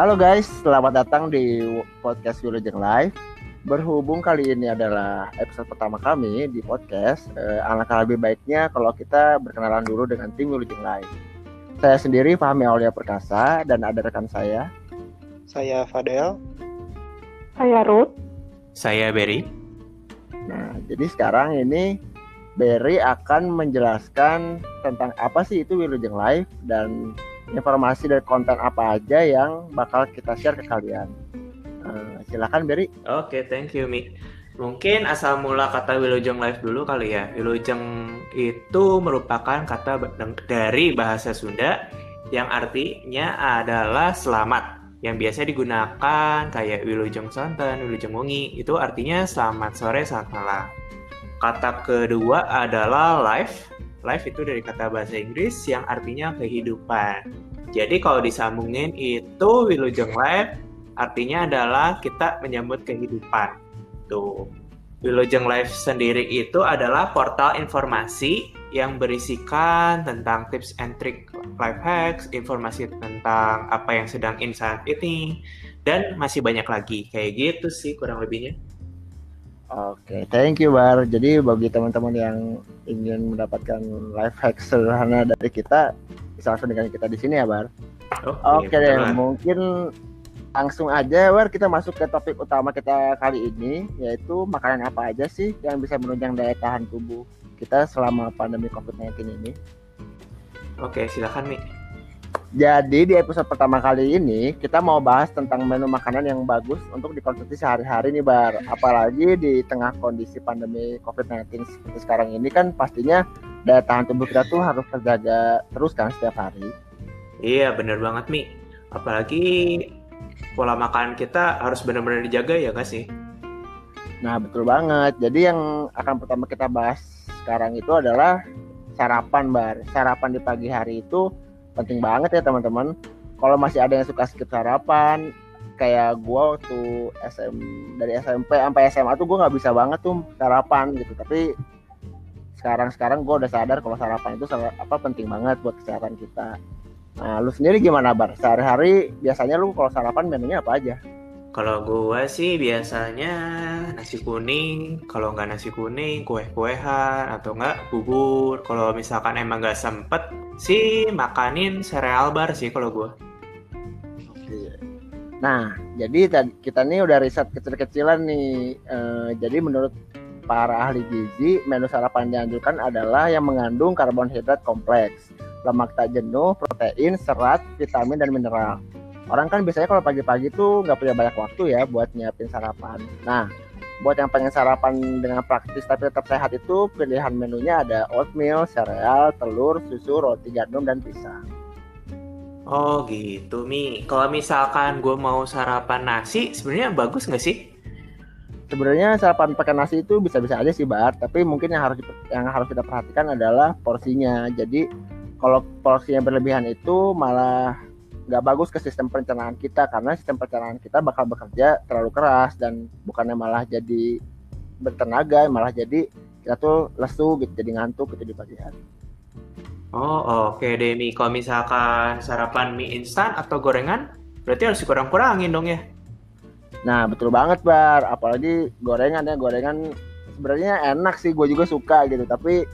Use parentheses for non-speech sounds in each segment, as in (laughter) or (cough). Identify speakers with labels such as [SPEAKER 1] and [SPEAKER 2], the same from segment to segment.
[SPEAKER 1] Halo guys, selamat datang di podcast Wilujeng Live. Berhubung kali ini adalah episode pertama kami di podcast, eh, alangkah lebih baiknya kalau kita berkenalan dulu dengan tim Wilujeng Live. Saya sendiri Fahmi Aulia Perkasa dan ada rekan saya.
[SPEAKER 2] Saya Fadel.
[SPEAKER 3] Saya Ruth.
[SPEAKER 4] Saya Berry.
[SPEAKER 1] Nah, jadi sekarang ini Berry akan menjelaskan tentang apa sih itu Wilujeng Live dan informasi dan konten apa aja yang bakal kita share ke kalian. Uh, silakan Berry.
[SPEAKER 4] Oke, okay, thank you Mi. Mungkin asal mula kata Wilujeng Live dulu kali ya. Wilujeng itu merupakan kata dari bahasa Sunda yang artinya adalah selamat. Yang biasa digunakan kayak Wilujeng Sonten, Wilujeng Wengi, itu artinya selamat sore, selamat malam. Kata kedua adalah life. Life itu dari kata bahasa Inggris yang artinya kehidupan. Jadi kalau disambungin itu Wilujeng Life artinya adalah kita menyambut kehidupan. Tuh. Wilujeng Life sendiri itu adalah portal informasi yang berisikan tentang tips and trick life hacks, informasi tentang apa yang sedang in saat ini, dan masih banyak lagi. Kayak gitu sih kurang lebihnya.
[SPEAKER 1] Oke, okay, thank you Bar. Jadi bagi teman-teman yang ingin mendapatkan life hack sederhana dari kita, bisa langsung dengan kita di sini ya Bar. Oke okay, okay, deh, mungkin langsung aja Bar kita masuk ke topik utama kita kali ini, yaitu makanan apa aja sih yang bisa menunjang daya tahan tubuh kita selama pandemi COVID-19 ini.
[SPEAKER 4] Oke, okay, silakan Mi.
[SPEAKER 1] Jadi di episode pertama kali ini kita mau bahas tentang menu makanan yang bagus untuk dikonsumsi sehari-hari nih Bar. Apalagi di tengah kondisi pandemi COVID-19 seperti sekarang ini kan pastinya daya tahan tubuh kita tuh harus terjaga terus kan setiap hari.
[SPEAKER 4] Iya bener banget Mi. Apalagi pola makan kita harus benar-benar dijaga ya gak sih?
[SPEAKER 1] Nah betul banget. Jadi yang akan pertama kita bahas sekarang itu adalah sarapan Bar. Sarapan di pagi hari itu penting banget ya teman-teman. Kalau masih ada yang suka skip sarapan kayak gue waktu SM dari SMP sampai SMA tuh gue nggak bisa banget tuh sarapan gitu. Tapi sekarang sekarang gue udah sadar kalau sarapan itu apa penting banget buat kesehatan kita. Nah lu sendiri gimana bar? Sehari-hari biasanya lu kalau sarapan menunya apa aja
[SPEAKER 4] kalau gue sih biasanya nasi kuning, kalau nggak nasi kuning, kue-kuehan, atau nggak bubur. Kalau misalkan emang nggak sempet, sih makanin sereal bar sih kalau gue.
[SPEAKER 1] Nah, jadi kita nih udah riset kecil-kecilan nih. E, jadi menurut para ahli gizi, menu sarapan dianjurkan adalah yang mengandung karbohidrat kompleks, lemak tak jenuh, protein, serat, vitamin, dan mineral orang kan biasanya kalau pagi-pagi tuh nggak punya banyak waktu ya buat nyiapin sarapan. Nah, buat yang pengen sarapan dengan praktis tapi tetap sehat itu pilihan menunya ada oatmeal, sereal, telur, susu, roti gandum dan pisang.
[SPEAKER 4] Oh gitu Mi. Kalau misalkan gue mau sarapan nasi, sebenarnya bagus nggak sih?
[SPEAKER 1] Sebenarnya sarapan pakai nasi itu bisa-bisa aja sih Bar, tapi mungkin yang harus yang harus kita perhatikan adalah porsinya. Jadi kalau porsinya berlebihan itu malah nggak bagus ke sistem pencernaan kita karena sistem pencernaan kita bakal bekerja terlalu keras dan bukannya malah jadi bertenaga malah jadi kita tuh lesu gitu jadi ngantuk gitu di pagi hari.
[SPEAKER 4] Oh oke okay deh Mi kalau misalkan sarapan mie instan atau gorengan berarti harus dikurang-kurangin dong ya.
[SPEAKER 1] Nah betul banget Bar apalagi gorengan ya gorengan sebenarnya enak sih gue juga suka gitu tapi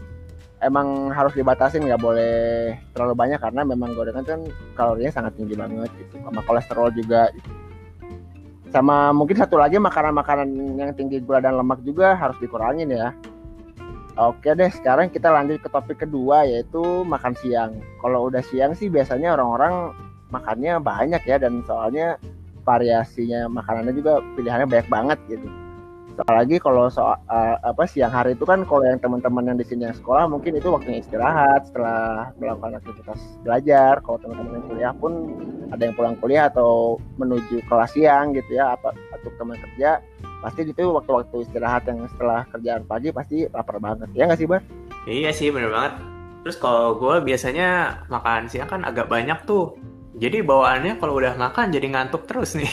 [SPEAKER 1] emang harus dibatasin nggak boleh terlalu banyak karena memang gorengan kan kalorinya sangat tinggi banget gitu sama kolesterol juga. Gitu. sama mungkin satu lagi makanan-makanan yang tinggi gula dan lemak juga harus dikurangin ya. Oke deh sekarang kita lanjut ke topik kedua yaitu makan siang. Kalau udah siang sih biasanya orang-orang makannya banyak ya dan soalnya variasinya makanannya juga pilihannya banyak banget gitu apalagi kalau soal uh, apa siang hari itu kan kalau yang teman-teman yang di sini yang sekolah mungkin itu waktunya istirahat setelah melakukan aktivitas belajar. Kalau teman-teman yang kuliah pun ada yang pulang kuliah atau menuju kelas siang gitu ya apa atau teman kerja pasti gitu waktu-waktu istirahat yang setelah kerjaan pagi pasti lapar banget. Ya nggak sih bar?
[SPEAKER 4] Iya sih bener banget. Terus kalau gue biasanya makan siang kan agak banyak tuh jadi bawaannya kalau udah makan jadi ngantuk terus nih.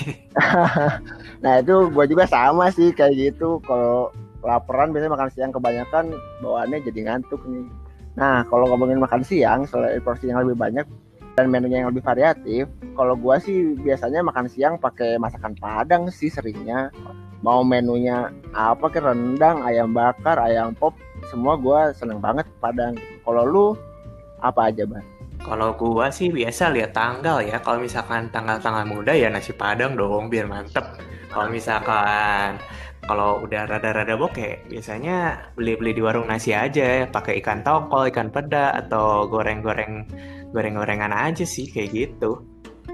[SPEAKER 4] (laughs)
[SPEAKER 1] nah itu gue juga sama sih kayak gitu. Kalau laparan biasanya makan siang kebanyakan bawaannya jadi ngantuk nih. Nah kalau ngomongin makan siang selain porsi yang lebih banyak, dan menunya yang lebih variatif. Kalau gua sih biasanya makan siang pakai masakan Padang sih seringnya. Mau menunya apa ke rendang, ayam bakar, ayam pop, semua gua seneng banget Padang. Kalau lu apa aja, Bang?
[SPEAKER 4] Kalau gua sih biasa lihat tanggal ya. Kalau misalkan tanggal-tanggal muda ya nasi padang dong biar mantep. Kalau misalkan kalau udah rada-rada bokeh, biasanya beli-beli di warung nasi aja, pakai ikan tongkol, ikan peda, atau goreng-goreng goreng-gorengan aja sih kayak gitu.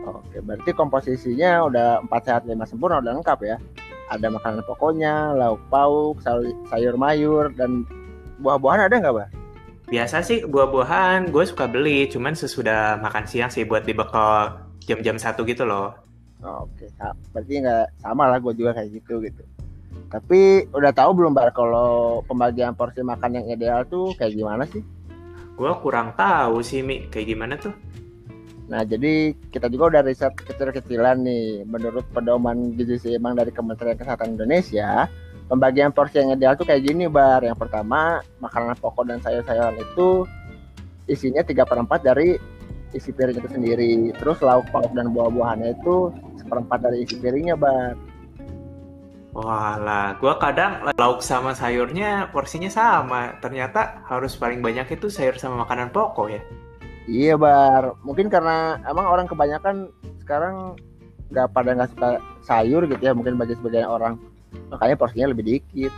[SPEAKER 1] Oke, berarti komposisinya udah empat sehat lima sempurna udah lengkap ya. Ada makanan pokoknya, lauk pauk, sayur mayur dan buah-buahan ada nggak, Bang?
[SPEAKER 4] Biasa sih buah-buahan gue suka beli, cuman sesudah makan siang sih buat dibekal jam-jam satu gitu loh.
[SPEAKER 1] Oke, berarti nggak sama lah gue juga kayak gitu gitu. Tapi udah tahu belum bar kalau pembagian porsi makan yang ideal tuh kayak gimana sih?
[SPEAKER 4] Gue kurang tahu sih Mi, kayak gimana tuh?
[SPEAKER 1] Nah jadi kita juga udah riset kecil-kecilan nih. Menurut pedoman gizi seimbang dari Kementerian Kesehatan Indonesia, pembagian porsi yang ideal tuh kayak gini bar. Yang pertama makanan pokok dan sayur-sayuran itu isinya 3 per 4 dari isi piring itu sendiri. Terus lauk pauk dan buah-buahannya itu seperempat dari isi piringnya bar.
[SPEAKER 4] Walah, gue kadang lauk sama sayurnya porsinya sama. Ternyata harus paling banyak itu sayur sama makanan pokok ya.
[SPEAKER 1] Iya bar, mungkin karena emang orang kebanyakan sekarang nggak pada nggak suka sayur gitu ya, mungkin bagi sebagian orang makanya porsinya lebih dikit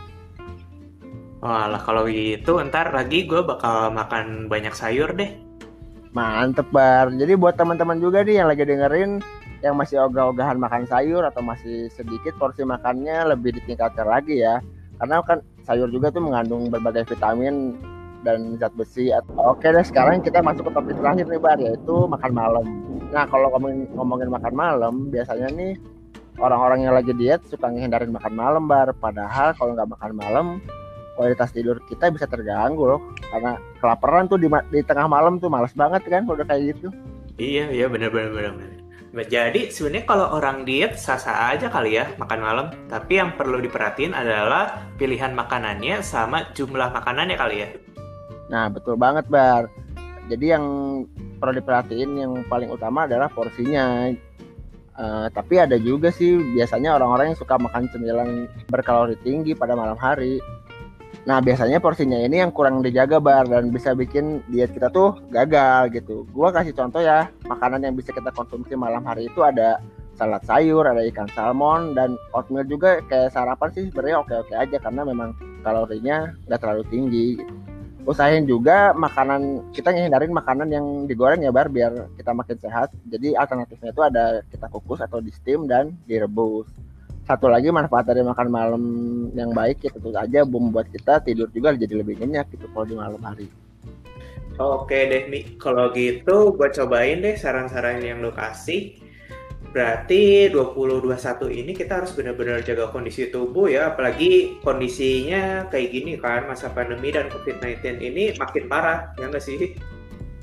[SPEAKER 4] Walah kalau gitu ntar lagi gue bakal makan banyak sayur deh.
[SPEAKER 1] Mantep bar. Jadi buat teman-teman juga nih yang lagi dengerin yang masih ogah-ogahan makan sayur atau masih sedikit porsi makannya lebih ditingkatkan lagi ya. Karena kan sayur juga tuh mengandung berbagai vitamin dan zat besi. Oke deh sekarang kita masuk ke topik terakhir nih bar yaitu makan malam. Nah kalau ngomongin, ngomongin makan malam biasanya nih orang-orang yang lagi diet suka ngehindarin makan malam bar padahal kalau nggak makan malam kualitas tidur kita bisa terganggu loh karena kelaparan tuh di, di tengah malam tuh males banget kan udah kayak gitu
[SPEAKER 4] iya iya bener bener bener, bener. Jadi sebenarnya kalau orang diet sah-sah aja kali ya makan malam, tapi yang perlu diperhatiin adalah pilihan makanannya sama jumlah makanannya kali ya.
[SPEAKER 1] Nah betul banget bar. Jadi yang perlu diperhatiin yang paling utama adalah porsinya. Uh, tapi ada juga sih biasanya orang-orang yang suka makan cemilan berkalori tinggi pada malam hari. Nah biasanya porsinya ini yang kurang dijaga bar dan bisa bikin diet kita tuh gagal gitu. Gua kasih contoh ya makanan yang bisa kita konsumsi malam hari itu ada salad sayur, ada ikan salmon dan oatmeal juga kayak sarapan sih sebenarnya oke-oke aja karena memang kalorinya nggak terlalu tinggi. Gitu usahain juga makanan kita ngehindarin makanan yang digoreng ya bar biar kita makin sehat. Jadi alternatifnya itu ada kita kukus atau di steam dan direbus. Satu lagi manfaat dari makan malam yang baik ya tentu saja membuat kita tidur juga jadi lebih nyenyak gitu kalau di malam hari.
[SPEAKER 4] Oke deh Mi, kalau gitu gue cobain deh saran-saran yang lo kasih Berarti 2021 ini kita harus benar-benar jaga kondisi tubuh ya, apalagi kondisinya kayak gini kan, masa pandemi dan COVID-19 ini makin parah, ya nggak sih?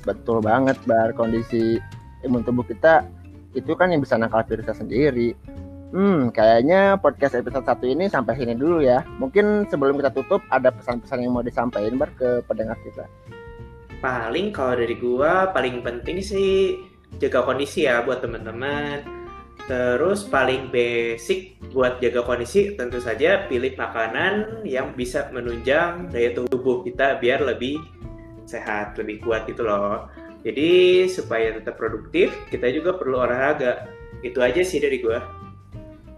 [SPEAKER 1] Betul banget, Bar. Kondisi imun tubuh kita itu kan yang bisa nangkal virusnya sendiri. Hmm, kayaknya podcast episode satu ini sampai sini dulu ya. Mungkin sebelum kita tutup, ada pesan-pesan yang mau disampaikan, Bar, ke pendengar kita.
[SPEAKER 4] Paling kalau dari gua, paling penting sih jaga kondisi ya buat teman-teman Terus paling basic buat jaga kondisi tentu saja pilih makanan yang bisa menunjang daya tubuh kita biar lebih sehat, lebih kuat gitu loh. Jadi supaya tetap produktif, kita juga perlu olahraga. Itu aja sih dari gua.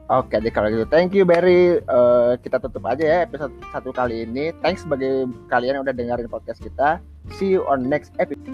[SPEAKER 1] Oke, jadi kalau gitu thank you Barry. Uh, kita tutup aja ya episode satu kali ini. Thanks bagi kalian yang udah dengerin podcast kita. See you on next episode.